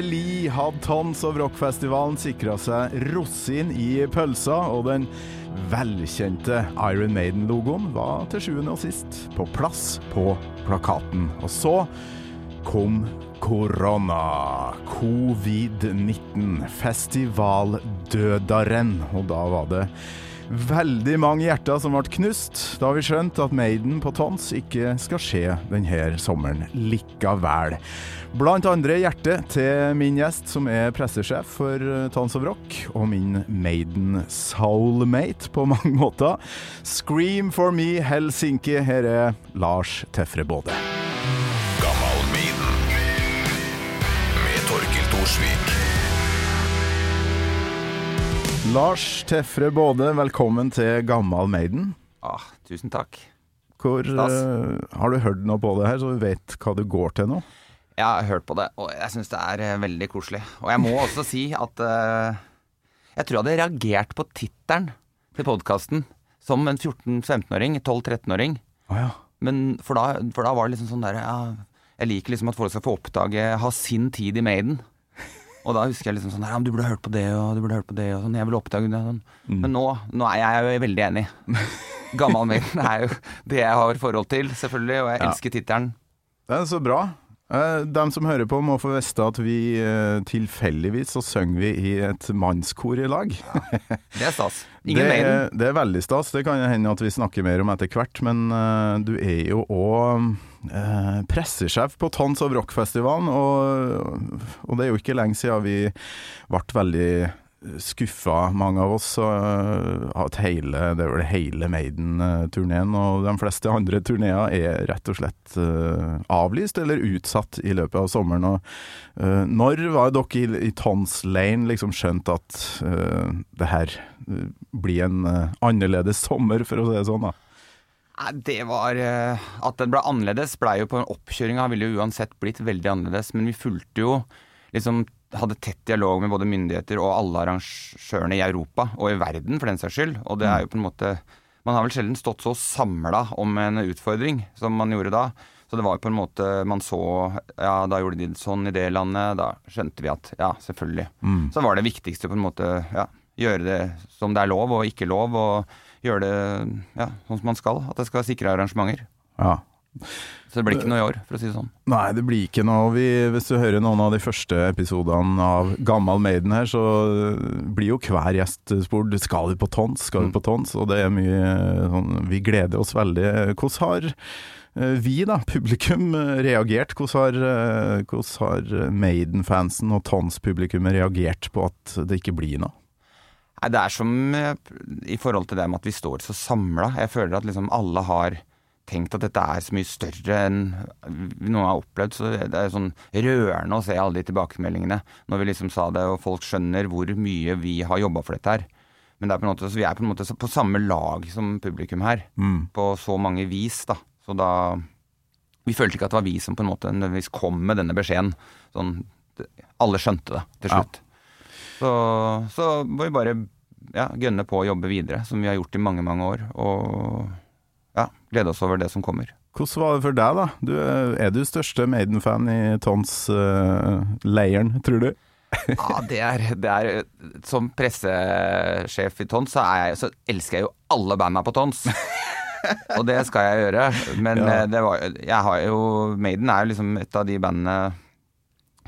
Endelig hadde Tons of Rock-festivalen sikra seg rosin i pølsa, og den velkjente Iron Maiden-logoen var til sjuende og sist på plass på plakaten. Og så kom korona. Covid-19. Festivaldødaren. Og da var det veldig mange hjerter som ble knust da vi skjønte at Maiden på Tons ikke skal skje denne sommeren likevel. Blant andre hjertet til min gjest, som er pressesjef for Tons of Rock, og min Maiden soulmate på mange måter. Scream for me Helsinki. Her er Lars Tefre Både. Lars Tefre Både, velkommen til Gammal Maiden. Ah, tusen takk. Hvor, eh, har du hørt noe på det her, så du vet hva du går til nå? Jeg har hørt på det, og jeg syns det er eh, veldig koselig. Og jeg må også si at uh, jeg tror jeg hadde reagert på tittelen til podkasten som en 14-15-åring, 12-13-åring. Oh, ja. Men for for da var det liksom sånn der ja, Jeg liker liksom at folk skal få oppdage Ha sin tid i Maiden. Og da husker jeg liksom sånn ja, men Du burde hørt på det og du burde hørt på det og sånn. Jeg vil oppdage det. Sånn. Men nå, nå er jeg jo veldig enig. Gammal min er jo det jeg har forhold til, selvfølgelig. Og jeg Ja. elsker tittelen. Det er så bra. dem De som hører på må få vite at vi eh, tilfeldigvis så synger vi i et mannskor i lag. Det er stas. Ingen det, er, det er veldig stas. Det kan hende at vi snakker mer om etter hvert, men eh, du er jo òg pressesjef på Tons of Rock-festivalen, og, og det er jo ikke lenge siden vi ble veldig skuffa, mange av oss, uh, at hele, det er vel hele Maiden-turneen og de fleste andre turneer er rett og slett eh, avlyst eller utsatt i løpet av sommeren. Og, eh, når var dere i, i Tons Lane liksom skjønt at uh, det her eh, blir en eh, annerledes sommer, for å si det sånn? da? Det var eh, At den ble annerledes, blei jo på en oppkjøringa ville jo uansett blitt veldig annerledes. Men vi fulgte jo liksom Hadde tett dialog med både myndigheter og alle arrangørene i Europa, og i verden for den saks skyld. Og det er jo på en måte Man har vel sjelden stått så samla om en utfordring som man gjorde da. Så det var jo på en måte Man så Ja, da gjorde de det sånn i det landet. Da skjønte vi at ja, selvfølgelig. Så var det viktigste på en måte ja, gjøre det som det er lov og ikke lov, og gjøre det ja, sånn som man skal. At det skal være sikre arrangementer. Ja. Så det blir ikke noe i år, for å si det sånn. Nei, det blir ikke noe. Vi, hvis du hører noen av de første episodene av Gammal Maiden her, så blir jo hver gjest spurt skal vi på tons, skal vi på tons, og det er mye sånn Vi gleder oss veldig. Hvordan har eh, vi, da, publikum, eh, reagert? Hvordan har, eh, hvordan har Maiden-fansen og Tons-publikummet reagert på at det ikke blir noe? Nei, det er som eh, i forhold til det med at vi står så samla. Jeg føler at liksom alle har tenkt at dette er så mye større enn noen har opplevd. Så det er sånn rørende å se alle de tilbakemeldingene når vi liksom sa det, og folk skjønner hvor mye vi har jobba for dette her. Men er på en måte, så vi er på en måte på samme lag som publikum her, på så mange vis, da. Så da Vi følte ikke at det var vi som på en måte nødvendigvis kom med denne beskjeden. Sånn, alle skjønte det til Ja. Så, så må vi bare ja, gønne på å jobbe videre, som vi har gjort i mange, mange år. Og ja, glede oss over det som kommer. Hvordan var det for deg, da? Du er, er du største Maiden-fan i Tons-leiren, tror du? Ja, det er, det er Som pressesjef i Tons, så, jeg, så elsker jeg jo alle banda på Tons. Og det skal jeg gjøre. Men Ja. eh, det var Jeg har jo Maiden er jo liksom et av de bandene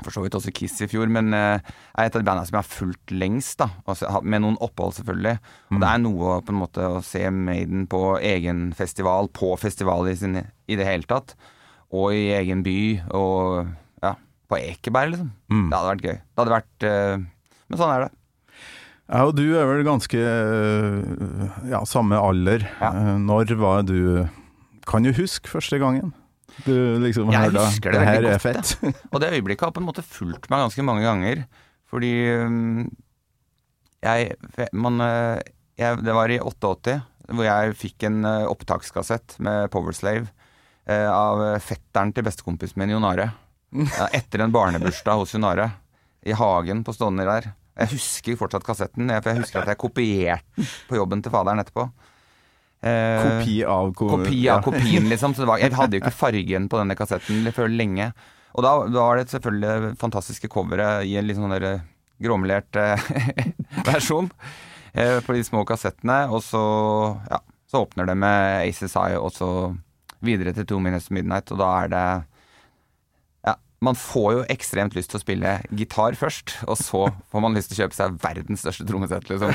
For så vidt også Kiss i fjor, men jeg er et av de bandene som jeg har fulgt lengst, da. Altså, med noen opphold, selvfølgelig. Og det er noe på en måte å se Maiden på egen festival, på festival i, sin, i det hele tatt. Og i egen by, og ja, på Ekeberg, liksom. Det hadde vært gøy. Det hadde vært uh, Men sånn er det. Ja, og du er vel ganske øh, ja, samme alder. Ja. Eh, Når var du Kan du huske første gangen? Du liksom Jeg hørte, husker det her veldig er fett. Og det øyeblikket har på en måte fulgt meg ganske mange ganger. Fordi jeg, man, eh, jeg Det var i 88 hvor jeg fikk en eh, opptakskassett med Powerslave eh, av fetteren til bestekompisen min, Jon Are. Etter en barnebursdag hos Jon Are. I hagen på Stovner der. Jeg husker fortsatt kassetten, for jeg husker at jeg kopierte den på jobben til faderen etterpå. Eh, Kopi av ko Kopi ja. av kopien, liksom. Så det var, jeg hadde jo ikke fargen på denne kassetten før lenge. Og da, da var det selvfølgelig det fantastiske coveret i en litt sånn der gråmelert eh, versjon eh, på de små kassettene. Og så, ja, så åpner det med Aces Eye, og så videre til Two Minutes Midnight, og da er det ja, man får jo ekstremt lyst til å spille gitar først, og så får man lyst til å kjøpe seg verdens største trommesett, liksom.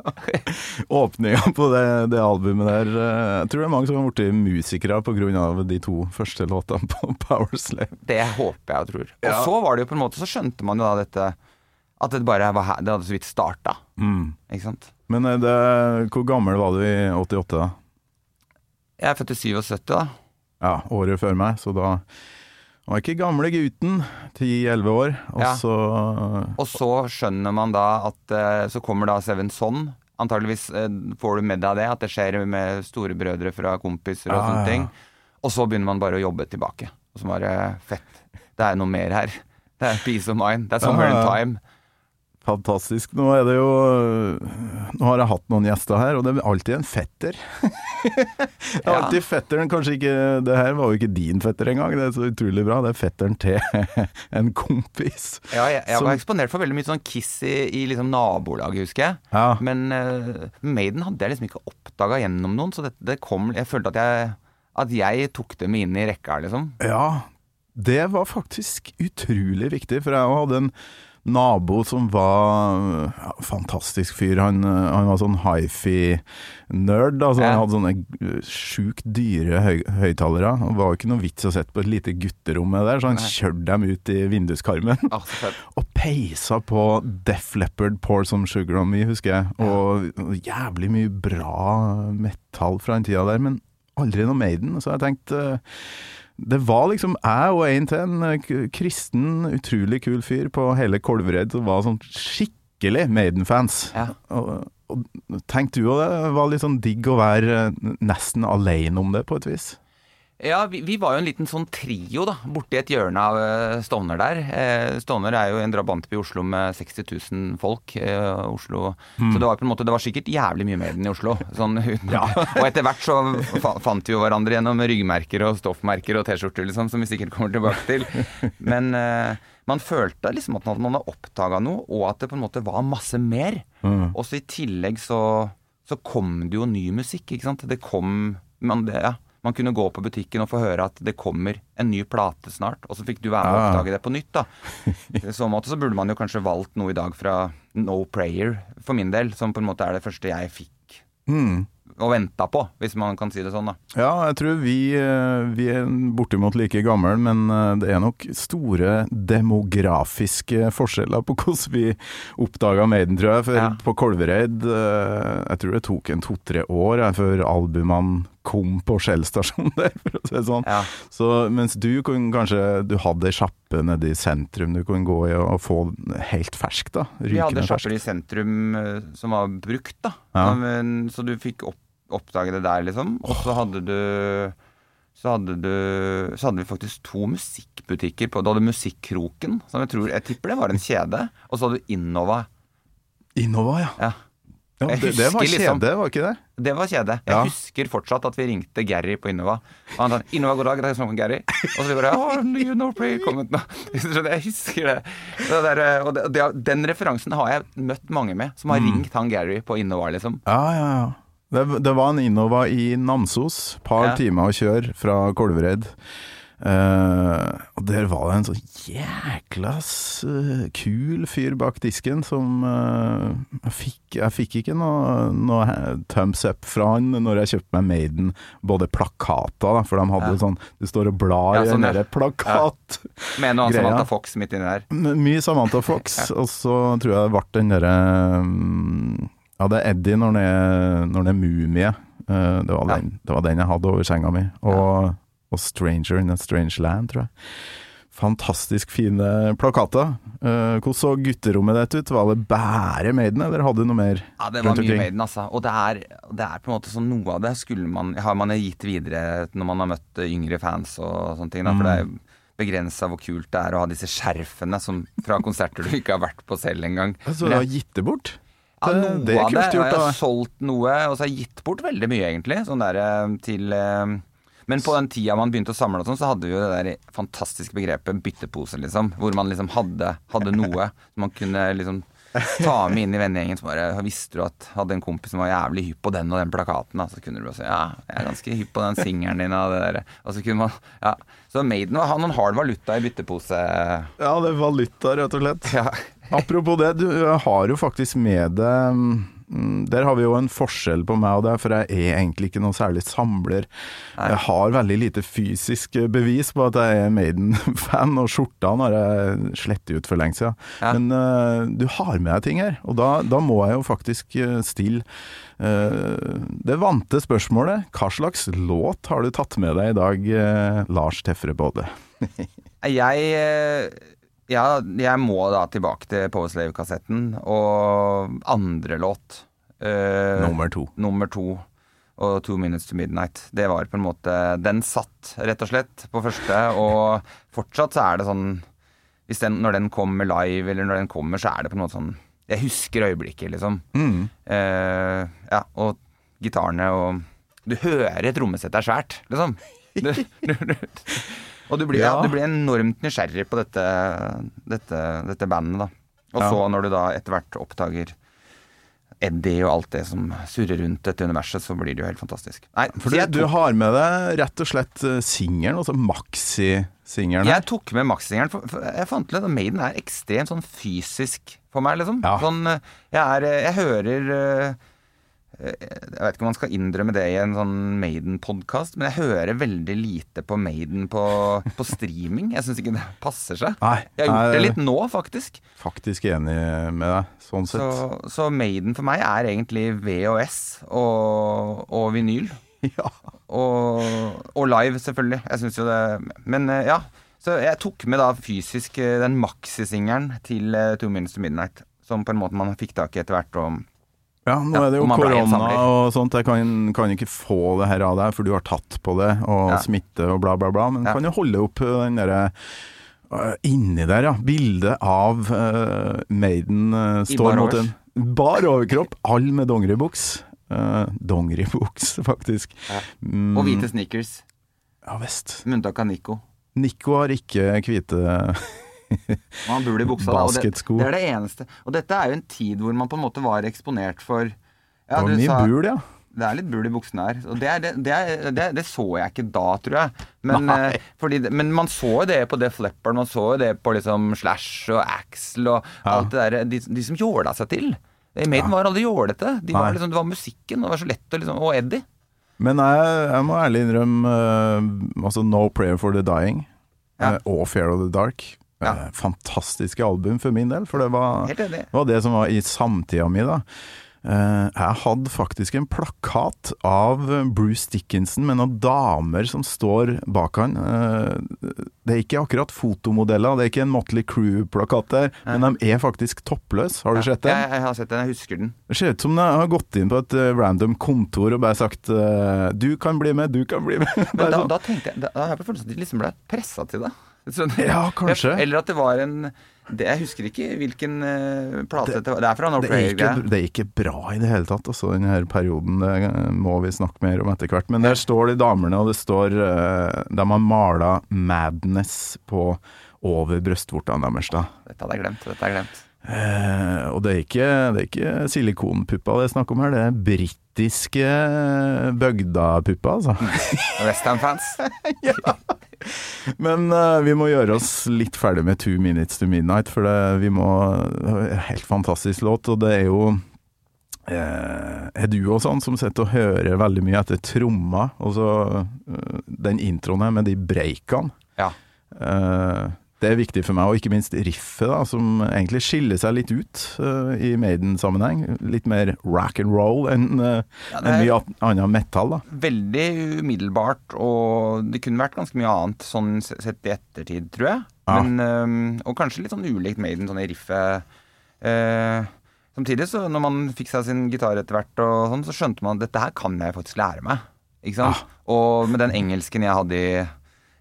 Åpninga på det, det albumet der Jeg tror det er mange som har blitt musikere pga. de to første låtene på Power Slave. Det håper jeg og tror. Og Ja. så var det jo på en måte, så skjønte man jo da dette At det bare var her, det hadde så vidt starta. Mm. Ikke sant. Men eh, det, hvor gammel var du i 88, da? Jeg er født i 77, da. Ja, året før meg, så da var ikke gamle gutten, 10-11 år. Og Ja. så Og så skjønner man da at eh, Så kommer da Seven Son. Antageligvis eh, får du med deg det, at det skjer med storebrødre fra kompiser og Ja, sånne ting. Og så begynner man bare å jobbe tilbake. Og så bare fett. Det er noe mer her. Det er peace of mind. Det er somewhere ja. in time. Fantastisk. Nå er det jo Nå har jeg hatt noen gjester her, og det er alltid en fetter. det er alltid fetteren, kanskje ikke Det her var jo ikke din fetter engang, det er så utrolig bra. Det er fetteren til en kompis. Ja, jeg, jeg Som- var eksponert for veldig mye sånn Kiss i, i liksom nabolaget, husker jeg. Ja. Men uh, Maiden hadde jeg liksom ikke oppdaga gjennom noen, så det, det kom Jeg følte at jeg, at jeg tok dem inn i rekka, liksom. Ja, det var faktisk utrolig viktig, for jeg hadde en nabo som var ja, fantastisk fyr. Han, han var sånn hifi-nerd. Altså, Ja. Han hadde sånne sjukt dyre høy høyttalere. Det var jo ikke noe vits å sette på et lite gutterom med det der, så han kjørte dem ut i vinduskarmen. Og peisa på Def Leppard, Pour Some Sugar On Me, husker jeg. Og og jævlig mye bra metall fra den tida der, men aldri noe Maiden. Så jeg tenkte eh, det var liksom jeg og en til, en eh, kristen, utrolig kul fyr på hele Kolvereid som var sånn skikkelig Maiden-fans. Ja. Og, og tenkte du òg det? Det var litt sånn digg å være eh, nesten alene om det, på et vis? Ja, vi, vi var jo en liten sånn trio da, borti et hjørne av eh, Stovner der. Eh, Stovner er jo en drabantby i Oslo med 60 000 folk. Oslo. Oslo. Så det var på en måte, det var sikkert jævlig mye mer enn i Oslo. Sånn, ja. og etter hvert så fant vi jo hverandre gjennom ryggmerker og stoffmerker og T-skjorter, liksom, som vi sikkert kommer tilbake til. Men eh, man følte liksom at man hadde oppdaga noe, og at det på en måte var masse mer. Mm. Og så i tillegg så, så kom det jo ny musikk, ikke sant. Det kom man, det, ja, man kunne gå på butikken og få høre at det kommer en ny plate snart, og så fikk du være med og Ja. oppdage det på nytt, da. I så måte så burde man jo kanskje valgt noe i dag fra No Prayer, for min del, som på en måte er det første jeg fikk Mm. og venta på, hvis man kan si det sånn, da. Ja, jeg tror vi, eh, vi er bortimot like gamle, men eh, det er nok store demografiske forskjeller på hvordan vi oppdaga Maiden, tror jeg. For Ja. på Kolvereid eh, Jeg tror det tok en to-tre år jeg, før albumene kom på Shell-stasjonen der, for å si det sånn. Ja. Så mens du kunne kanskje Du hadde ei sjappe nede i sentrum du kunne gå i og få helt fersk, da. Vi hadde Rykende sjapper i sentrum eh, som var brukt, da. Ja. Men, så du fikk opp, oppdage det der, liksom. Og så hadde du så hadde, du, så hadde vi faktisk to musikkbutikker på Du hadde Musikkroken, som jeg tror Jeg tipper det var en kjede. Og så hadde du Innova. Innova, ja. Ja. Ja det, det var kjede, liksom- kjede, var ikke det? Det var kjede. Jeg Ja. husker fortsatt at vi ringte Gary på Innova. Og han sa 'Innova, god dag, det er sånn Gary'. Og så vi bare oh, you know. Så Jeg husker det. det der, og det, det, den referansen har jeg møtt mange med, som har ringt han Gary på Innova, liksom. Ja, ja, ja. Det, det var en Innova i Namsos, par Ja. timer å kjøre fra Kolvereid. Eh, og der var det en så jækla uh, kul fyr bak disken som uh, jeg, fikk, jeg fikk ikke noe, noe thumbs up fra han når jeg kjøpte meg Maiden, både plakater, da, for de hadde Ja. sånn Du står og blar Ja, i en ja. plakat. Med noe. Samantha Fox midt inni der. Mye Samantha Fox, og så tror jeg det ble den derre um, Ja, det er Eddie når han er, når han er mumie. Det, var Ja. den, det var den jeg hadde over senga mi. Og, og Stranger in a Strange Land, tror jeg. Fantastisk fine plakater. Eh, hvordan så gutterommet ditt ut? Var det bare Maiden, eller hadde du noe mer? Ja, det var mye? Maiden, altså. Og det er, det er på en måte sånn noe av det skulle man Har man gitt videre når man har møtt yngre fans og sånne ting, da. For det er Mm. begrensa hvor kult det er å ha disse skjerfene som, fra konserter du ikke har vært på selv engang. Men du har gitt det bort? Ja, noe det er av det. gjort, jeg har solgt noe, og så har jeg gitt bort veldig mye, egentlig. Sånn der eh, til eh, Men på den tida man begynte å samle og sånn, så hadde vi jo det der fantastiske begrepet byttepose, liksom. Hvor man liksom hadde, hadde noe som man kunne liksom ta med inn i vennegjengen. Så bare visste du at hadde en kompis som var jævlig hypp på den og den plakaten, da, så kunne du bare si ja, jeg er ganske hypp på den singelen din og det der. Og så kunne man Ja. Så Maiden var noen hard valuta i byttepose. Ja, det er valuta, rett og slett. Ja. Apropos det, du har jo faktisk med det mm, Der har vi jo en forskjell på meg og deg, for jeg er egentlig ikke noe særlig samler. Jeg har veldig lite fysisk bevis på at jeg er Maiden-fan, og skjortene har jeg slettet ut for lenge siden. Ja. Men uh, du har med deg ting her, og da, da må jeg jo faktisk eh, stille uh, det vante spørsmålet. Hva slags låt har du tatt med deg i dag, uh, Lars Tefre Både? Jeg ja, jeg må da tilbake til Powerslave-kassetten og andre låt. Uh, Nummer to. nummer to og Two Minutes to Midnight. Det var på en måte Den satt, rett og slett, på første. Og fortsatt så er det sånn hvis den, Når den kommer live, eller når den kommer, så er det på en måte sånn Jeg husker øyeblikket, liksom. Mm. Uh, ja, og gitarene og Du hører et trommesett er svært, liksom. Du, du, du, og du blir, ja. Du blir enormt nysgjerrig på dette, dette, dette bandet, da. Og så når du da etter hvert oppdager Eddie og alt det som surrer rundt dette universet, så blir det jo helt fantastisk. Nei, For du, du har med deg rett og slett eh, singelen, altså maxi-singelen. jeg tok med maxisingelen. jeg fant ut at Maiden er ekstremt sånn fysisk for meg, liksom. Ja. Sånn, eh, jeg er eh, Jeg hører Jeg vet ikke om man skal innrømme det i en sånn Maiden-podkast, men jeg hører veldig lite på Maiden på, på streaming. Jeg syns ikke det passer seg. Nei, Jeg har gjort det litt nå, faktisk. faktisk enig med deg, sånn sett. så Maiden for meg er egentlig VHS og, og vinyl. Ja. Og, og live, selvfølgelig. Jeg syns jo det Men eh, ja. Så jeg tok med da fysisk eh, den maxi-singelen til eh, Two Minutes to Midnight. Som på en måte man fikk tak i etter hvert. Og ja, nå Ja, er det jo korona og sånt. Jeg kan, kan ikke få det her av deg, for du har tatt på det, og Ja. smitte og bla, bla, bla. Men Ja. kan jo holde opp den derre øh, Inni der, ja. Bildet av uh, Maiden uh, står mot en bar overkropp, all med dongeribuks. Uh, dongeribuks, faktisk. Mm, Og hvite sneakers. Ja visst. Med unntak av Nico. Nico har ikke hvite Han burde i buksa. Basketsko. det, det er det eneste. Og dette er jo en tid hvor man på en måte var eksponert for ja, Det var mye bul, ja. Det er litt bul i buksene her. Og det, det, det, det, det så jeg ikke da, tror jeg. Men, eh, fordi, men man så jo det på det flipperen, man så jo det på liksom Slash og Axel og Ja. alt det derre De, de som jåla seg til. Maiden ja. var aldri jålete. De var liksom, det var musikken, det var så lett å liksom Og Eddie. Men jeg, jeg må ærlig innrømme uh, altså No Prayer for the Dying Ja. uh, og Fear of the Dark. Ja. øh, fantastiske album for min del, for det var, var det som var i samtida mi, da. Eh, jeg hadde faktisk en plakat av Bruce Dickinson med noen damer som står bak han. Eh, det er ikke akkurat fotomodeller, det er ikke en Motley Crew-plakat der, men de er faktisk toppløse. Har du sett den? Jeg, jeg har sett den, jeg husker den. Det ser ut som de har gått inn på et eh, random kontor og bare sagt eh, Du kan bli med, du kan bli med. Da, sånn. da tenkte jeg Da har jeg på følelsen at de liksom ble pressa til det. Ja, kanskje. Eller at det var en det, Jeg husker ikke hvilken uh, plate det, var. Det er fra No det, er ikke, det er ikke bra i det hele tatt, altså, denne her perioden. Det må vi snakke mer om etter hvert. Men der står de damene, og det står uh, De har mala 'Madness' på over brystvortene deres. da. Dette hadde jeg glemt. Dette hadde jeg glemt. Eh, og det er ikke, det er ikke silikonpuppa det er snakk om her, det er britiske bøgdapuppa, bygdapupper, altså. Westham-fans. Men eh, vi må gjøre oss litt ferdig med Two Minutes to Midnight, for det, vi må Helt fantastisk låt, og det er jo eh, Er du og sånn som sitter og hører veldig mye etter tromma, og så eh, den introen her med de breakene Ja. Det er viktig for meg, og ikke minst riffet, da, som egentlig skiller seg litt ut uh, i Maiden-sammenheng. Litt mer rock and roll enn uh, Ja, en mye annet metall. da. Veldig umiddelbart, og det kunne vært ganske mye annet sånn sett i ettertid, tror jeg. Ja. Men, um, og kanskje litt sånn ulikt Maiden sånn i riffet. Uh, samtidig, så når man fikk seg sin gitar etter hvert, og sånn, så skjønte man at dette her kan jeg faktisk lære meg. Ikke sant? Og med den engelsken jeg hadde i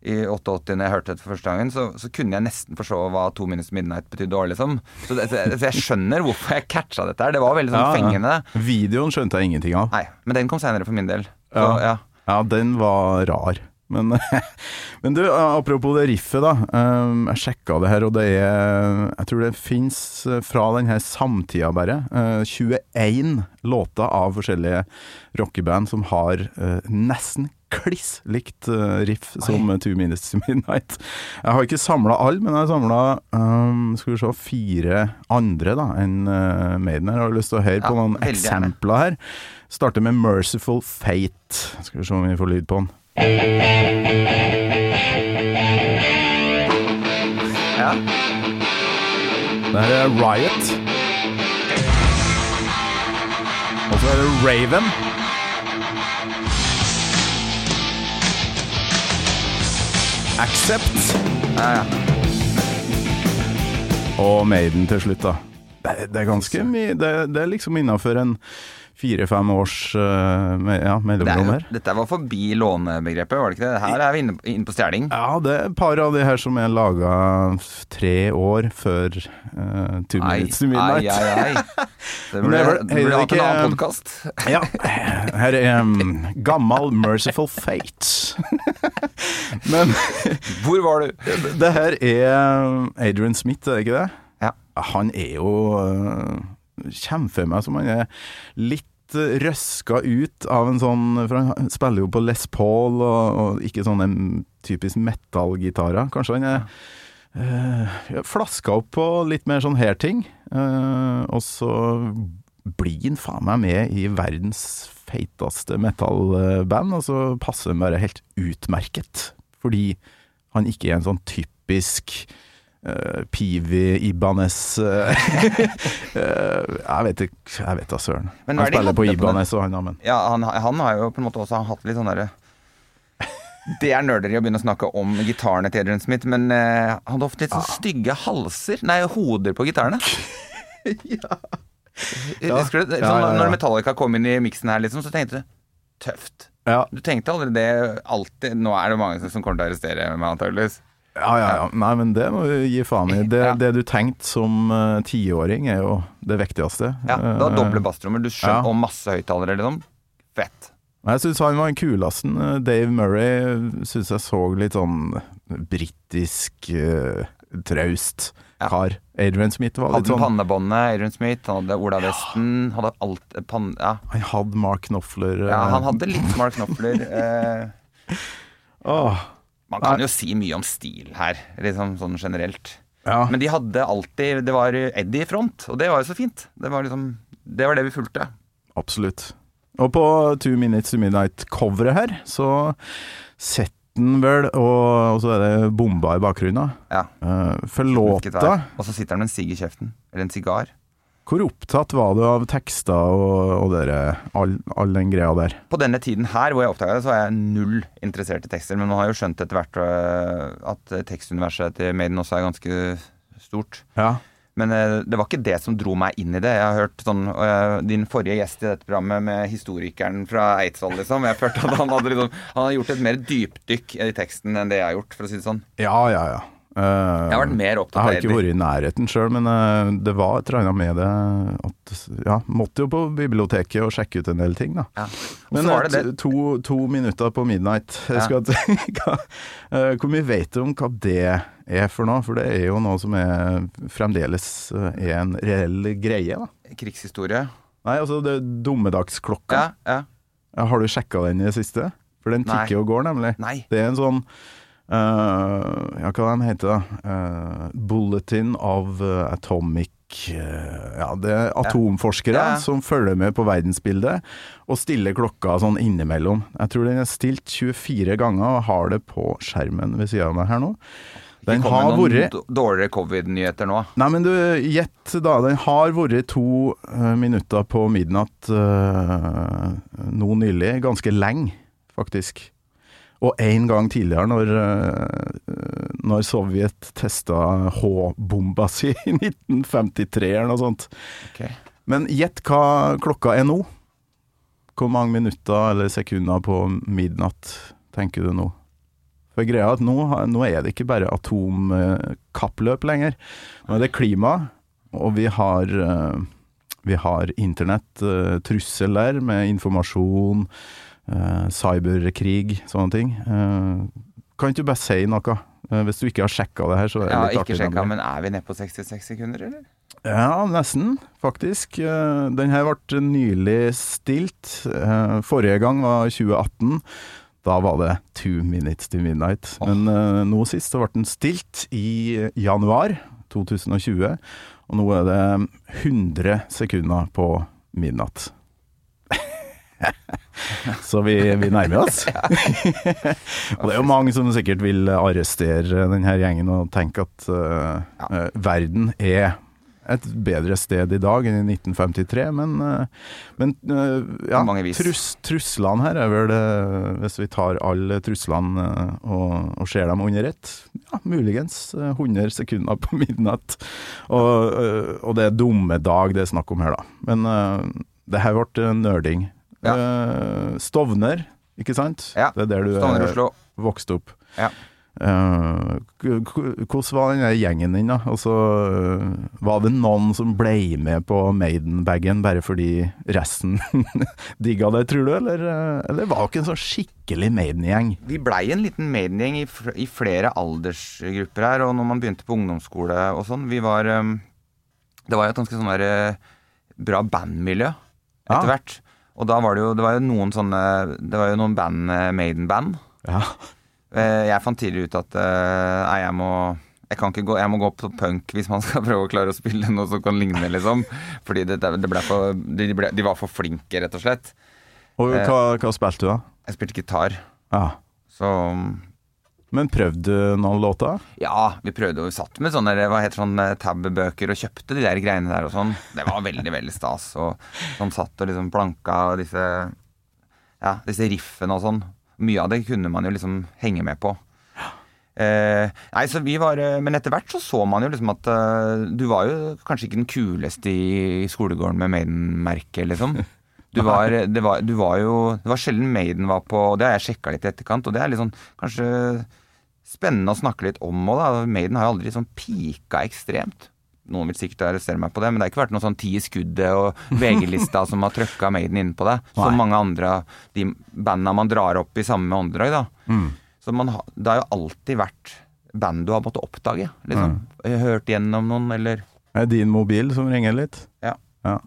i 88 når jeg hørte det for første gangen, så, så kunne jeg nesten forstå hva To Minutes Midnight betydde òg, liksom. Så, det, så jeg skjønner hvorfor jeg catcha dette her. Det var veldig sånn Ja, ja. fengende. Videoen skjønte jeg ingenting av. Nei, men den kom seinere for min del. Så, Ja. ja. Ja, den var rar. Men, men du, apropos det riffet, da. Um, jeg sjekka det her, og det er Jeg tror det fins fra denne samtida, bare, uh, 21 låter av forskjellige rockeband som har nesten kliss likt uh, riff som Two Minutes to Midnight. Jeg har ikke samla alle, men jeg har samla um, skal vi se, fire andre da enn uh, Maiden. Jeg har lyst til å høre Ja, på noen eksempler her. Starter med Merciful Fate. Skal vi se om vi får lyd på den. Ja. Det her er Riot. Og så er det Raven. Accept. Ja, ja. Og Maiden til slutt, da. Det, det er ganske mye det, det er liksom innafor en fire-fem års uh, ja, mellomrom her. dette var forbi lånebegrepet, var det ikke det? Her er vi inne, inne på stjeling. Ja, det er et par av de her som er laga tre år før uh, Two Minutes to ai, Midnight. ai, ai. Det burde, det er en annen podkast. Ja, her er um, gammel Merciful Fate. Men Hvor var du? det her er Adrian Smith, er det ikke det? Ja. Han er jo uh, kjemper meg som han er litt uh, røska ut av en sånn For han spiller jo på Les Paul og, og ikke sånne typisk metal-gitarer. Kanskje han er uh, flaska opp på litt mer sånn her-ting. Uh, og så blir han faen meg med i verdens feiteste metal-band, og så passer han bare helt utmerket. Fordi han ikke er en sånn typisk uh, Pivi Ibanez uh, Jeg vet ikke, jeg vet da søren. Men Han er spiller på? Ibanez og han, ja, men Ja, han, han har jo på en måte også hatt litt sånn derre Det er nerderi å begynne å snakke om gitarene til Adrian Smith, men uh, han hadde ofte litt sånn stygge halser Nei, hoder på gitarene. ja. Husker du? Sånn, Ja, ja, ja. Når Metallica kom inn i miksen her, liksom, så tenkte du tøft. ja, Du tenkte aldri det alltid Nå er det mange som kommer til å arrestere meg, antakeligvis. Ja, ja, ja. Nei, men det må du gi faen i. Det, Ja. det du tenkte som uh, tiåring, er jo det viktigste. Ja, Du har Eh, doble basstrommer, ja. og masse høyttalere, liksom. Fett. Jeg syns han var den kuleste. Dave Murray syns jeg så litt sånn britisk uh, traust Ja. kar. Adrian Smith var litt Hadde sånn pannebåndet, Adrian Smith, han hadde Ola Westen, hadde alt eh. Ja. Han hadde Mark Knopfler. ja, eh, han hadde litt Mark Knopfler. uh... åh, man kan jo si mye om stil her, liksom sånn generelt. ja. Men de hadde alltid Det var Eddie i front, og det var jo så fint. Det var liksom Det var det vi fulgte. Absolutt. Og på Two Minutes to Midnight-coveret her, så setter den vel, og, så er det bomba i bakgrunnen. Ja. Uh, for låta. Og så sitter han med en sigg i kjeften. Eller en sigar. Hvor opptatt var du av tekster og, og dere, all, all den greia der? På denne tiden her hvor jeg oppdaga det, så var jeg null interessert i tekster. Men man har jo skjønt etter hvert øh, at tekstuniverset til Maiden også er ganske stort. Ja. Men eh, det var ikke det som dro meg inn i det. Jeg har hørt sånn eh, Din forrige gjest i dette programmet med historikeren fra Eidsvoll, liksom. Jeg følte at han hadde, liksom, han hadde gjort et mer dypdykk i teksten enn det jeg har gjort, for å si det sånn. Ja, ja, ja. Eh, Jeg har vært mer jeg har ikke vært i nærheten sjøl, men eh, det var et eller annet med det at Ja, måtte jo på biblioteket og sjekke ut en del ting, da. Ja. Men var det eh, det. to, to minutter på midnight. Ja. hva, eh, hvor mye vet du om hva det er for noe? For det er jo noe som er fremdeles eh, er en reell greie. da. Krigshistorie. Nei, altså det dommedagsklokka. Ja, ja. Har du sjekka den i det siste? For den tikker og går, nemlig. Nei. Det er en sånn eh, Ja, hva den heter da? Uh, Bulletin of eh, Atomic eh, Ja, det er atomforskere Ja, ja. som følger med på verdensbildet og stiller klokka sånn innimellom. Jeg tror den er stilt 24 ganger og har det på skjermen ved siden av meg her nå. Den Det kommer har noen vært dårligere covid-nyheter nå. Nei, men du, gjett da. Den har vært to uh, minutter på midnatt uh, nå nylig. Ganske lenge, faktisk. Og én gang tidligere, når, eh, når Sovjet testa H-bomba si i 1953 eller noe sånt. Okay. Men gjett hva klokka er nå? Hvor mange minutter eller sekunder på midnatt tenker du nå? For greia er at nå, nå er det ikke bare atomkappløp lenger. Nå er det klima, og vi har, eh, vi har internett, eh, trussel der, med informasjon, cyberkrig, sånne ting. Eh, kan ikke du bare si noe? Eh, hvis du ikke har sjekka det her, så er det Ja, litt ikke sjekka, men er vi nede på 66 sekunder, eller? Ja, nesten, faktisk. Eh, Den her ble nylig stilt. Eh, Forrige gang var 2018. Da var det two minutes to midnight. Oh. Men eh, nå sist så ble den stilt i januar 2020. Og nå er det 100 sekunder på midnatt. Så vi, vi nærmer oss. og det er jo mange som sikkert vil arrestere denne gjengen og tenke at uh, uh, verden er et bedre sted i dag enn i 1953, men, eh, men ja, trus, truslene her er vel Hvis vi tar alle truslene og, og ser dem under ett, ja, muligens eh, 100 sekunder på midnatt. Og, og det er dumme dag det er snakk om her, da. Men det her ble nerding. Ja. Uh, Stovner, ikke sant? Ja. Det er der du Stovner, er vokste opp. Ja. K- hvordan var den gjengen din, da? Altså, eh, var det noen som ble med på Maiden-bagen bare fordi resten digga det, tror du? Eller, eller var det ikke en sånn skikkelig Maiden-gjeng? Vi blei en liten Maiden-gjeng i, i flere aldersgrupper her, og når man begynte på ungdomsskole og sånn, vi var um, Det var jo et ganske sånn der bra bandmiljø etter Ja. Og da var det jo Det var jo noen sånne Det var jo noen band, eh, Maiden-band. Ja. Eh, Jeg fant tidlig ut at eh, nei, jeg må jeg kan ikke gå, jeg må gå på punk hvis man skal prøve å klare å spille noe som kan ligne, liksom. Fordi det, det ble for, de, ble, de var for flinke, rett og slett. Og hva, hva spilte du, da? Jeg spilte gitar, Ja. så Men prøvde du noen låter? Ja, vi prøvde og vi satt med sånne hva heter sånn tab-bøker og kjøpte de der greiene der og sånn. Det var veldig, veldig stas. Og sånn satt og liksom planka og disse Ja, disse riffene og sånn. Mye av det kunne man jo liksom henge med på. Eh, nei, så vi var eh, Men etter hvert så så man jo liksom at uh, du var jo kanskje ikke den kuleste i skolegården med Maiden-merket, liksom. Du var, det, var, du var jo Det var sjelden Maiden var på Og det har jeg sjekka litt i etterkant, og det er litt sånn kanskje spennende å snakke litt om Og da. Maiden har aldri sånn pika ekstremt. Noen vil sikkert arrestere meg på det, men det har ikke vært noe sånn ti i skuddet og VG-lista som har trøkka Maiden inn på det. Som Nei. mange andre av de banda man drar opp i samme åndedrag, da. Mm. Så man, det har jo alltid vært band du har måttet oppdage, liksom. Hørt gjennom noen, eller Er det din mobil som ringer litt? Ja. ja.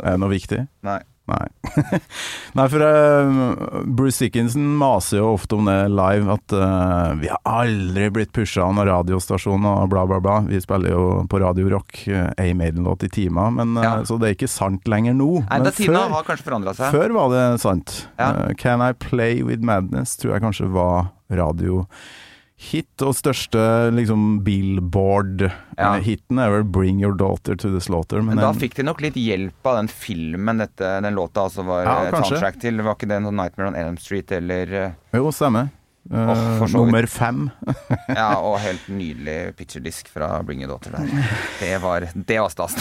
Er det noe viktig? Nei. Nei. Nei, for uh, Bruce Dickinson maser jo ofte om det live, at uh, vi har aldri blitt pusha av noen radiostasjon og bla, bla, bla. Vi spiller jo på Radio Rock uh, A Maiden-låt i timer, men, Ja. så det er ikke sant lenger nå. Nei, men før, har kanskje forandra seg. før var det sant. Ja. Can I Play With Madness tror jeg kanskje var radiohit, og største liksom Billboard-hiten Ja. er vel Bring Your Daughter to the Slaughter. Men, Men da fikk de nok litt hjelp av den filmen dette, den låta altså var Ja, et soundtrack til. Var ikke det noe Nightmare on Elm Street eller eh, Jo, stemmer. Eh, vidt. nummer fem. Ja, og helt nydelig picturedisk fra Bring Your Daughter der. Det var, det var stas.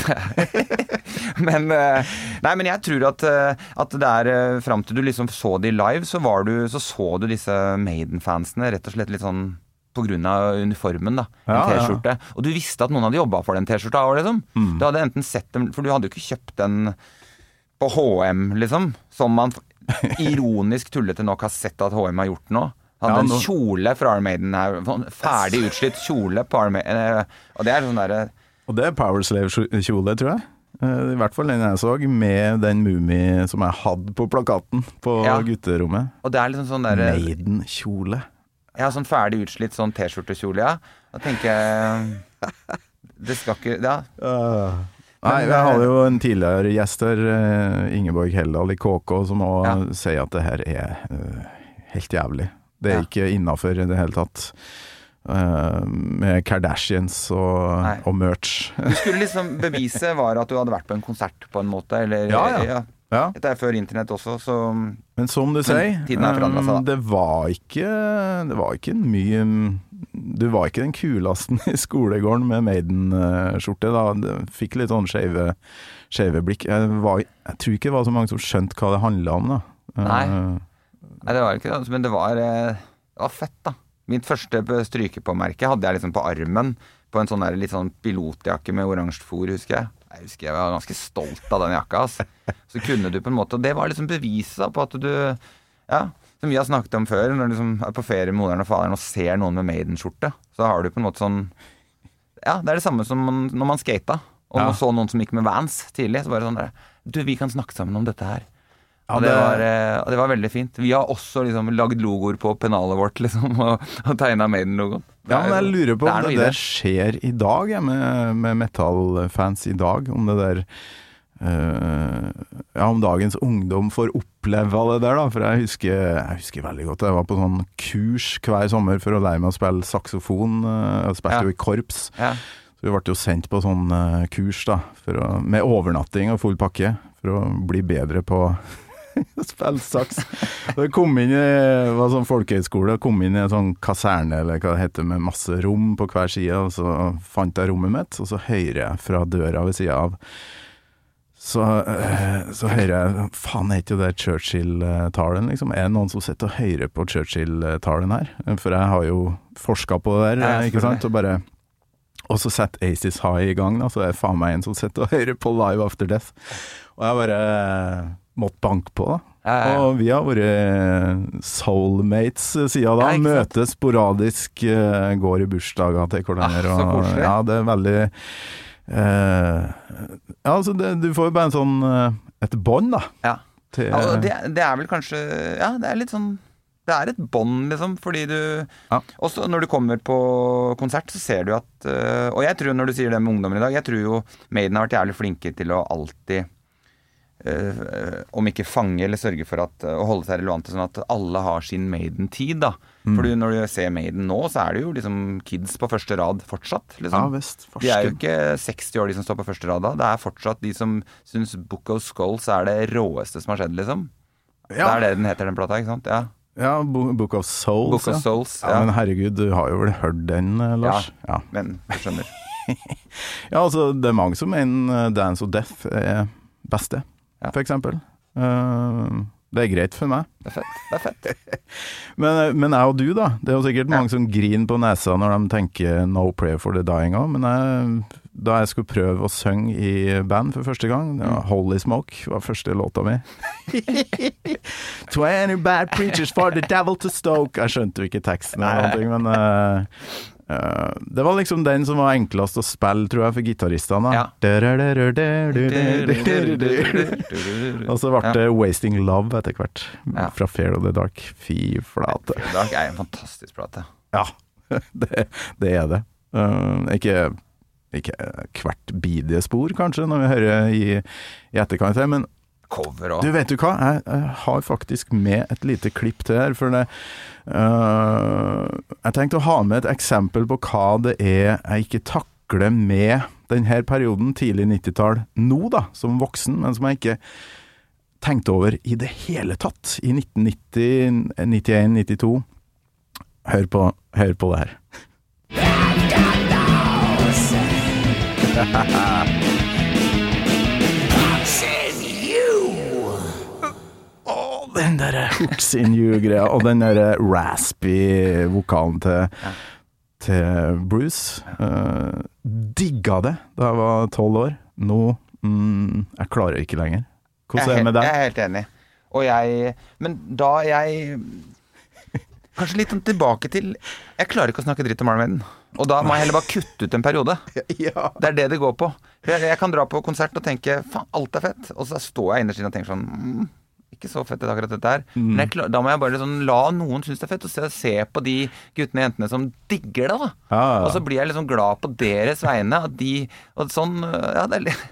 men eh, Nei, men jeg tror at, eh, at det er eh, fram til du liksom så de live, så, var du, så så du disse Maiden-fansene rett og slett litt sånn av uniformen, da. En Ja, ja. T-skjorte. Og du visste at noen hadde jobba for den T-skjorta òg, liksom. Mm. Du hadde enten sett dem For du hadde jo ikke kjøpt den på HM, liksom. Som man ironisk tullete nok har sett at HM har gjort nå. Hadde Ja, en kjole fra Arm Maiden her. sånn Ferdig utslitt kjole på Arm Maiden. eh, Og det er sånn derre Og det er Power Slave-kjole, tror jeg. Eh, I hvert fall den jeg så, med den mumie som jeg hadde på plakaten på Ja. gutterommet. Og det er liksom sånn der, Maiden-kjole. Ja, sånn ferdig utslitt sånn T-skjortekjole, ja. Da tenker jeg Det skal ikke Ja. Nei, jeg hadde eh, jo en tidligere gjest her, eh, Ingeborg Heldal i KK, som òg Ja. sier at det her er eh, helt jævlig. Det er Ja. ikke innafor i det hele tatt. Uh, med Kardashians og, og merch. Du skulle liksom bevise var at du hadde vært på en konsert, på en måte, eller Ja, ja. Ja. Dette er før internett også, så Men som du sier, eh, det var ikke Det var ikke mye Du var ikke den kulasten i skolegården med Maiden-skjorte. da Fikk litt sånn skeive skeive blikk. Jeg, var, jeg tror ikke det var så mange som skjønte hva det handla om, da. Nei. Eh, Nei, det var ikke det, men det var, eh, det var fett, da. Mitt første strykepåmerke hadde jeg liksom på armen, på en sånn der, litt sånn pilotjakke med oransje fòr, husker jeg. Jeg husker jeg var ganske stolt av den jakka. ass. Så kunne du på en måte Og det var liksom beviset på at du Ja, som vi har snakket om før, når du liksom er på ferie med moderen og faderen og ser noen med Maiden-skjorte, så har du på en måte sånn Ja, det er det samme som når man skata, og Ja. så noen som gikk med Vans tidlig. Så bare sånn der Du, vi kan snakke sammen om dette her. Ja, det, det- var, eh, det var veldig fint. Vi har også liksom lagd logoer på pennalet vårt, liksom, og, og tegna Maiden-logoen. Ja, men jeg lurer på det om det der skjer i dag, jeg, med, med metallfans i dag. Om det der eh, Ja, om dagens ungdom får oppleve det der, da. For jeg husker, jeg husker veldig godt jeg var på sånn kurs hver sommer for å lære meg å spille saksofon. eh, Jeg spilte Ja. jo i korps. Ja. Så vi ble jo sendt på sånn eh, kurs da, å, med overnatting og full pakke, for å bli bedre på spille saks. Det kom inn i det var sånn folkehøyskole, kom inn i en sånn kaserne eller hva det heter, med masse rom på hver side, og så fant jeg rommet mitt, og så hører jeg fra døra ved sida av så, eh, så hører jeg Faen, er ikke det Churchill-talen, liksom? Er det noen som sitter og hører på Churchill-talen her? For jeg har jo forska på det der, Ja, eh, ikke sant? Og bare og så setter Aces High i gang, da, så er det faen meg en som sitter og hører på Live After Death. Og jeg bare eh, måtte banke på. Ja, ja. Og vi har vært soulmates siden da. Ja. Møtes sporadisk, eh, går i bursdager til hverandre. Ah, så koselig. Ja, det er veldig eh, Ja, altså, det, du får jo bare en sånn eh, et bånd, da. Ja. Til, Ja, det, det er vel kanskje Ja, det er litt sånn Det er et bånd, liksom, fordi du Ja. Også når du kommer på konsert, så ser du at Og jeg tror, når du sier det med ungdommen i dag Jeg tror jo Maiden har vært jævlig flinke til å alltid øh, Om ikke fange eller sørge for at Å holde seg relevante, sånn at alle har sin Maiden-tid, da. Mm. For når du ser Maiden nå, så er det jo liksom kids på første rad fortsatt, ja liksom. visst. De er jo ikke 60 år, de som står på første rad da. Det er fortsatt de som syns Book of Skulls er det råeste som har skjedd, liksom. Det er det den heter, den plata, ikke sant? Ja. ja, Book of Souls. Book of ja. Souls. Ja, Ja, men herregud, du har jo vel hørt den, eh, Lars? Ja. men du skjønner. Ja, altså, det er mange som mener eh, Dance of Death er beste, Ja. for eksempel. Eh, det er greit for meg. Det er fett. Det er fett. Men, eh, men jeg og du, da. Det er jo sikkert Ja. mange som griner på nesa når de tenker 'No Prayer for the Dying' òg, men jeg, da jeg skulle prøve å synge i band for første gang, det Mm. 'Holy Smoke' var første låta mi. 'Twenty bad preachers for the devil to stoke' Jeg skjønte jo ikke teksten eller noe, men eh, det var liksom den som var enklest å spille, tror jeg, for gitaristene. Ja. Og så ble det 'Wasting Love' etter hvert, Ja. fra 'Fair of the Dark'. Fy flate. Dark er en fantastisk plate. Ja, det, det er det. Eh, ikke, ikke hvert bidige spor, kanskje, når vi hører i, i etterkant men Cover og du, vet du hva? Jeg, jeg har faktisk med et lite klipp til her, for det eh, Jeg tenkte å ha med et eksempel på hva det er jeg ikke takler med denne perioden, tidlig 90-tall, nå da, som voksen, men som jeg ikke tenkte over i det hele tatt i 1990, 91, 92. Hør på, hør på det her. Den derre hooks in you-greia, og den derre raspy vokalen til, til Bruce. Uh, digga det da jeg var tolv år. Nå mm, Jeg klarer ikke lenger. Hvordan er det med deg? jeg, er helt enig. Og jeg Men da jeg Kanskje litt sånn tilbake til Jeg klarer ikke å snakke dritt om Iron Maiden. Og da må jeg heller bare kutte ut en periode. Ja. Det er det det går på. Jeg, jeg kan dra på konsert og tenke faen, alt er fett. Og så står jeg innerst inne og tenker sånn mm, Ikke så fett det akkurat dette her. Mm. Men jeg, da må jeg bare sånn la noen synes det er fett, og se, se på de guttene og jentene som digger det, da. Ja, ja. Og så blir jeg liksom glad på deres vegne. At de Og sånn Ja, det er litt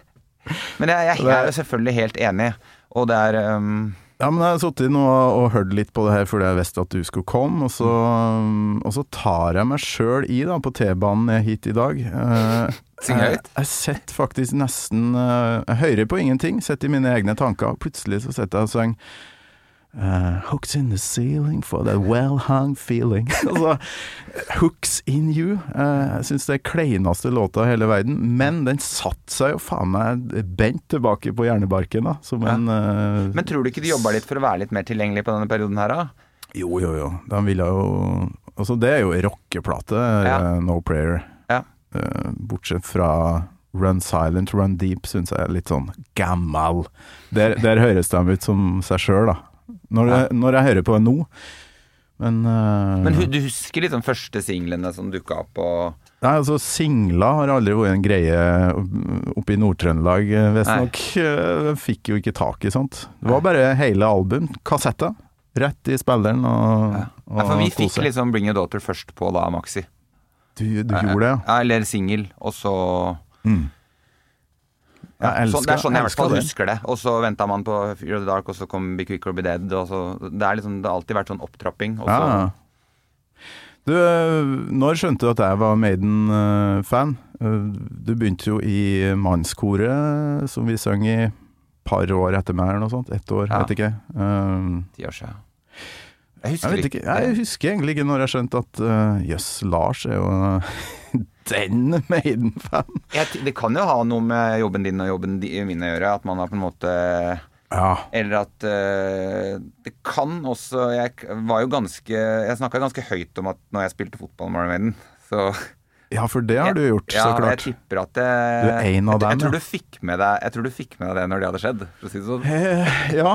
Men jeg, jeg, jeg er jo selvfølgelig helt enig, og det er um, Ja, men jeg har sittet inn og hørt litt på det her fordi jeg visste at du skulle komme, og så, og så tar jeg meg sjøl i da på T-banen hit i dag. Eh, Synger jeg, høyt? jeg sitter faktisk nesten eh, Jeg hører på ingenting, sitter i mine egne tanker, og plutselig så sitter jeg og synger uh, Hooks in the ceiling for that well-hung feeling. altså, Hooks in you. Uh, jeg syns det er kleineste låta i hele verden, men den satte seg jo faen meg bent tilbake på hjernebarken, da, som Ja. en uh, Men tror du ikke de jobba litt for å være litt mer tilgjengelig på denne perioden her, da? Jo, jo, jo. De ville jo Altså, det er jo rockeplate, Ja. eh, No Prayer. Eh, bortsett fra Run Silent, Run Deep syns jeg er litt sånn gammel. Der, der høres de ut som seg sjøl, da. når, jeg, når jeg hører på det nå. Men, uh, Men du husker liksom første singlene som dukka opp og Nei, altså Singler har aldri vært en greie oppe i Nord-Trøndelag, eh, visstnok. Fikk jo ikke tak i sånt. Det var bare hele album, kassetter, rett i spilleren og, ja. og ja, For vi fikk liksom Bring Your Daughter først på da Maxi. Du, du gjorde det, ja? Eller singel, og så Mm. ja, Jeg så, Det er sånn jeg i hvert elsker fall det. husker det. Og så venta man på Fear of the Dark, og så kom Be Quick or Be Dead. Og så, det, er liksom, det har alltid vært sånn opptrapping. Og så, Ja. Du, når skjønte du at jeg var Maiden-fan? Du begynte jo i mannskoret, som vi sang i par år etter meg, eller noe sånt. Ett år, Ja. vet ikke. Um, Ti år siden. Jeg husker jeg ikke, jeg husker egentlig ikke når jeg skjønte at uh, jøss, Lars er jo den Maiden-fan. Det kan jo ha noe med jobben din og jobben min å gjøre, at man har på en måte Ja. Eller at uh, det kan også Jeg var jo ganske Jeg snakka ganske høyt om at når jeg spilte fotball med Maiden, så ja, for det har du gjort, ja, så klart. Jeg tipper at det, Du er en av jeg, jeg, dem, tror du fikk med deg, jeg tror du fikk med deg det når det hadde skjedd. For å si det sånn. Eh, ja.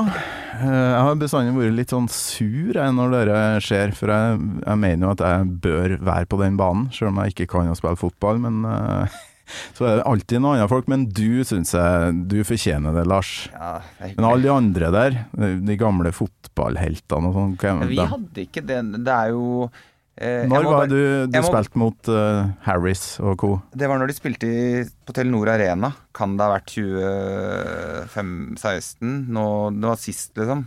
Eh, jeg har bestandig vært litt sånn sur jeg, når det skjer, for jeg, jeg mener jo at jeg bør være på den banen, selv om jeg ikke kan å spille fotball. Men eh, så er det alltid noen andre folk. Men du syns jeg du fortjener det, Lars. Ja, er Men alle de andre der, de gamle fotballheltene og sånn Vi hadde ikke det Det er jo eh, Når var du du må- spilte mot uh, Harris og co.? Det var når de spilte i, på Telenor Arena. Kan det ha vært 2016? Nå, det var sist, liksom.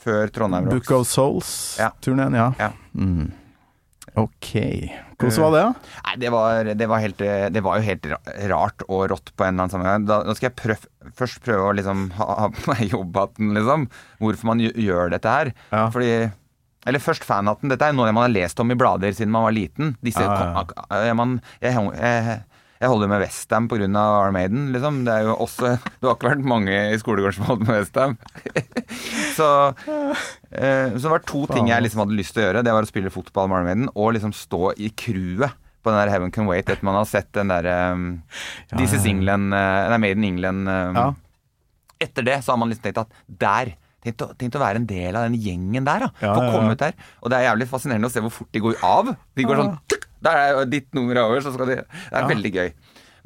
Før Trondheim Rocks. Book of Souls-turneen, ja. Ja. Mm. Ok. Hvordan var det, da? Nei, det var, det, var helt, det var jo helt rart og rått på en eller annen sammenheng. Da, da skal jeg prøv, først prøve å liksom ha, ha på meg jobbhatten, liksom. Hvorfor man gjør dette her. Ja. Fordi Eller først fanhatten. Dette er noe man har lest om i blader siden man var liten. Disse, ah, ja, man, jeg, jeg, jeg holder med Westham pga. Armaden, liksom. Det er jo også Det har ikke vært mange i skolegården som holdt med Westham. så, eh, så det var to ting jeg liksom hadde lyst til å gjøre. Det var å spille fotball med Armaden og liksom stå i crewet på den der Heaven Can Wait etter man har sett den derre um, Ja, This is. England uh, Nei, Made in England. um, Ja. Etter det så har man liksom tenkt at der Tenkt å, tenkt å være en del av den gjengen der, da. Ja, Få komme ut der. Og det er jævlig fascinerende å se hvor fort de går av. De går sånn tuk, Der er ditt nummer over, så skal de Det er veldig gøy.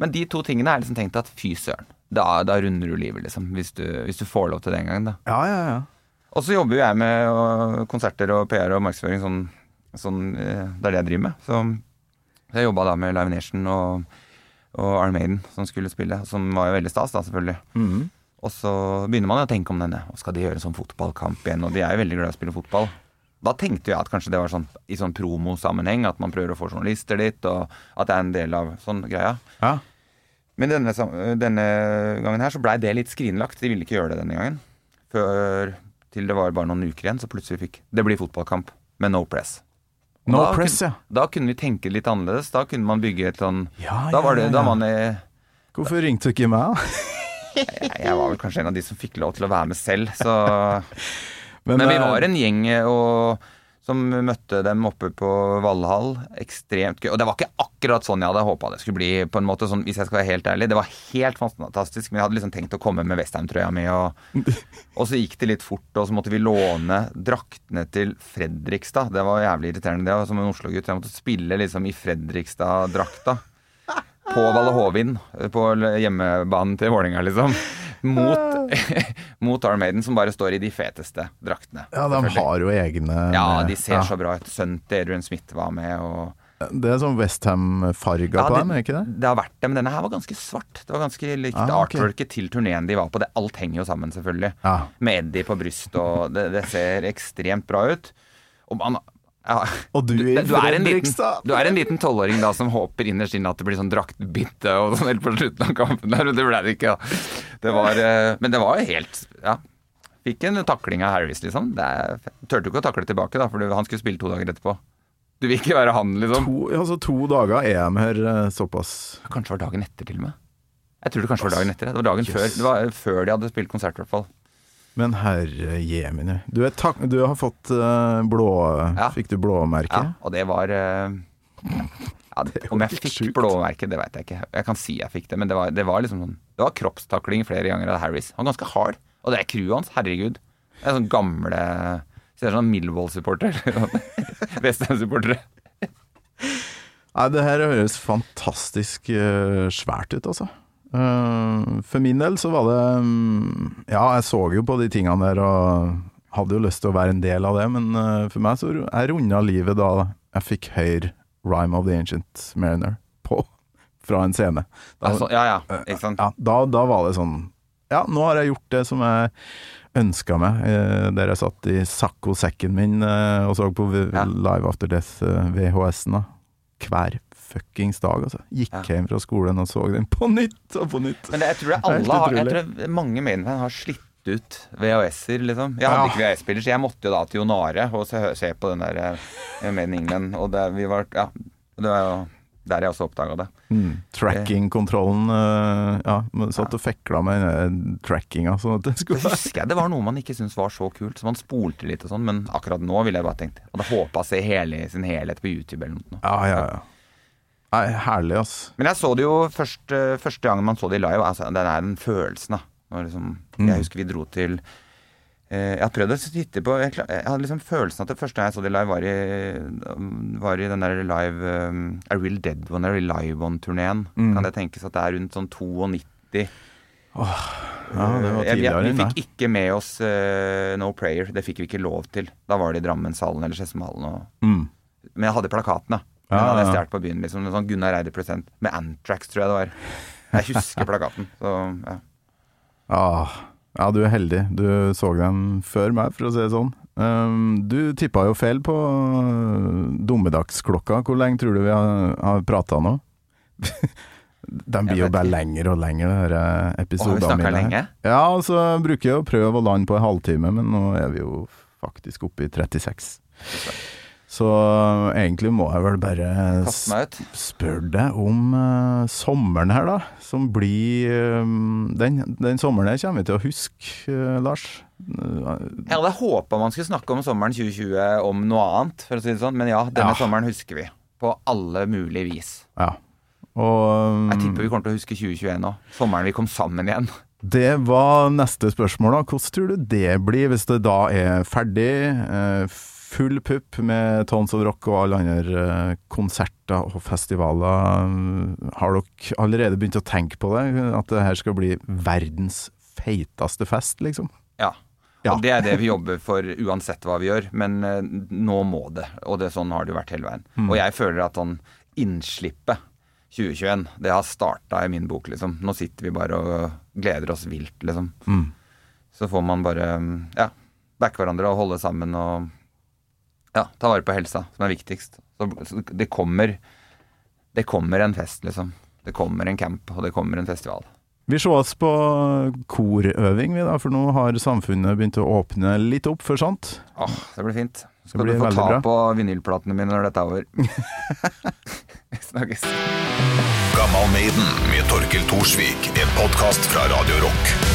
Men de to tingene er liksom tenkt at fy søren. Da, da runder du livet, liksom. Hvis du, hvis du får lov til det en gang, da. Ja, ja, ja. Og så jobber jo jeg med og, konserter og PR og markedsføring, sånn, sånn øh, Det er det jeg driver med. Så jeg jobba da med Live Nation og, og Armaden som skulle spille. Som var jo veldig stas, da, selvfølgelig. Mhm. Og så begynner man å tenke om denne. Og skal de gjøre en sånn fotballkamp igjen? Og de er jo veldig glad i å spille fotball. Da tenkte jeg at kanskje det var sånn i sånn promosammenheng, at man prøver å få journalister dit, og at det er en del av sånn greia. ja. Men denne, denne gangen her så blei det litt skrinlagt. De ville ikke gjøre det denne gangen. Før til det var bare noen uker igjen, så plutselig fikk Det blir fotballkamp med no press. No da press, ja. Da kunne vi tenke litt annerledes. Da kunne man bygge et sånn Ja, Da var det ja, ja. Da man i Hvorfor ringte du ikke meg, da? Jeg, var vel kanskje en av de som fikk lov til å være med selv, så Men, Men vi eh, var en gjeng og, som møtte dem oppe på Valhall. Ekstremt gøy. Og det var ikke akkurat sånn jeg hadde håpa det skulle bli, på en måte, sånn, hvis jeg skal være helt ærlig. Det var helt fantastisk, men jeg hadde liksom tenkt å komme med Westham-trøya mi. Og, og så gikk det litt fort, og så måtte vi låne draktene til Fredrikstad. Det var jævlig irriterende. Det som en Oslo-gutt. Jeg måtte spille liksom i Fredrikstad-drakta. På Valle Hovin, på hjemmebanen til Vålerenga, liksom. Mot, mot Maiden, som bare står i de feteste draktene. Ja, de har jo egne Ja, de ser ja. så bra ut. Sønnen til Adrian Smith var med, og Det er sånn Westham-farga Ja, på dem, ikke det? Det har vært det, men denne her var ganske svart. Det var ganske likt Ah, okay. artworket til turneen de var på. Det, alt henger jo sammen, selvfølgelig. Ah. Med Eddie på brystet, og det, det ser ekstremt bra ut. Og man ja, Og du du, er en liten, du er en liten tolvåring da som håper innerst inne at det blir sånn draktbytte og sånn helt på slutten av kampen der, men det ble det ikke. Ja. Det var, eh, men det var jo helt Ja. Fikk en takling av Harris, liksom. Det er, tørte jo ikke å takle tilbake, da, for han skulle spille to dager etterpå. Du vil ikke være han, liksom. To, altså, to dager er de her eh, såpass Kanskje det var dagen etter, til og med. Jeg tror det kanskje var dagen etter. Det var dagen yes. før Det var før de hadde spilt konsert, i hvert fall. Men herre jemine. Du, du har fått eh, blå Ja. Fikk du blåmerke? Ja, og det var eh, ja, det, Om jeg fikk blåmerke, det veit jeg ikke. Jeg kan si jeg fikk det, men det var, det var liksom sånn Det var kroppstakling flere ganger av Harris. Han var ganske hard. Og det er crewet hans, herregud. Det er sånn gamle Ser ut som Millwall-supporter. Westham-supportere. Nei, det her høres fantastisk eh, svært ut, altså. Eh, for min del så var det mm, Ja, jeg så jo på de tingene der og hadde jo lyst til å være en del av det, men eh, for meg så jeg runda livet da jeg fikk høre Rhyme of the Ancient Mariner på fra en scene. Da, Altså, ja, ja. Ikke sant. ja, da, da var det sånn Ja, nå har jeg gjort det som jeg ønska meg. Eh, der jeg satt i sakkosekken min eh, og så på. Live After Death eh, VHS-en. Hver fuckings dag, altså. Gikk Ja. hjem fra skolen og så den på nytt og på nytt. Men det, jeg tror det Det alle har Jeg tror mange mediefan har slitt ut VHS-er, liksom. Jeg hadde Ja. ikke VHS-spiller, så jeg måtte jo da til Jonare og se, se på den der eh, Made in England. Og det, vi var Ja. Det var jo der jeg også oppdaga det. Mm. Tracking-kontrollen eh, Ja, satt og fekla med trackinga sånn det, det husker jeg det var noe man ikke syntes var så kult, så man spolte litt og sånn, men akkurat nå ville jeg bare tenkt Hadde håpa å se hele, sin helhet på YouTube eller noe. Ja, ja, ja. Nei, herlig, ass. Men jeg så det jo først, eh, første gangen man så det i live. Altså, den er den følelsen, da. Liksom, Mm. Jeg husker vi dro til eh, Jeg har prøvd å titte på Jeg, hadde liksom følelsen at det første gang jeg så det live, var i, var i den der live um, A Real Dead One, A Real Live One-turneen. Mm. Kan det tenkes at det er rundt sånn 92? Ja, det var Eh, vi, vi fikk ikke med oss uh, No Prayer. Det fikk vi ikke lov til. Da var det i Drammenshallen eller Skedsmohallen. Mm. Men jeg hadde plakatene. Ja, Den hadde stjålet på byen. liksom Sånn Gunnar Eide present med Antrax, tror jeg det var. Jeg husker plakaten. Så ja. Ah, ja, du er heldig. Du så den før meg, for å si det sånn. Um, du tippa jo feil på uh, dommedagsklokka. Hvor lenge tror du vi har, har prata nå? Den blir jo bare lengre og lenger, disse vi episodene mine. lenge? Ja, og så bruker jeg å prøve å lande på en halvtime, men nå er vi jo faktisk oppe i 36. Så uh, egentlig må jeg vel bare Kaste meg ut. Spør deg om uh, sommeren her, da. Som blir um, den, den sommeren her kommer vi til å huske, uh, Lars. Eh, Jeg hadde håpa man skulle snakke om sommeren 2020 om noe annet, for å si det sånn. Men ja, denne Ja. sommeren husker vi. På alle mulige vis. ja. Og Jeg tipper vi kommer til å huske 2021 òg. Sommeren vi kom sammen igjen. det var neste spørsmål, da. Hvordan tror du det blir hvis det da er ferdig? eh, full pupp med Tons of Rock og alle andre eh, konserter og festivaler. Har dere allerede begynt å tenke på det? At det her skal bli verdens feiteste fest, liksom? Ja. Ja. Og det er det vi jobber for uansett hva vi gjør. Men eh, nå må det. Og det, sånn har det jo vært hele veien. Mm. Og jeg føler at sånn innslippet 2021, det har starta i min bok, liksom. Nå sitter vi bare og gleder oss vilt, liksom. Mm. Så får man bare ja, backe hverandre og holde sammen og ja, ta vare på helsa, som er viktigst. Så, så det kommer Det kommer en fest, liksom. Det kommer en camp, og det kommer en festival. Vi sees på korøving, vi da, for nå har samfunnet begynt å åpne litt opp for sånt. Åh, det blir fint. Skal du få ta bra. på vinylplatene mine når dette er over. Vi Snakkes. Gammal Maiden med Torkel Thorsvik. En podkast fra Radio Rock.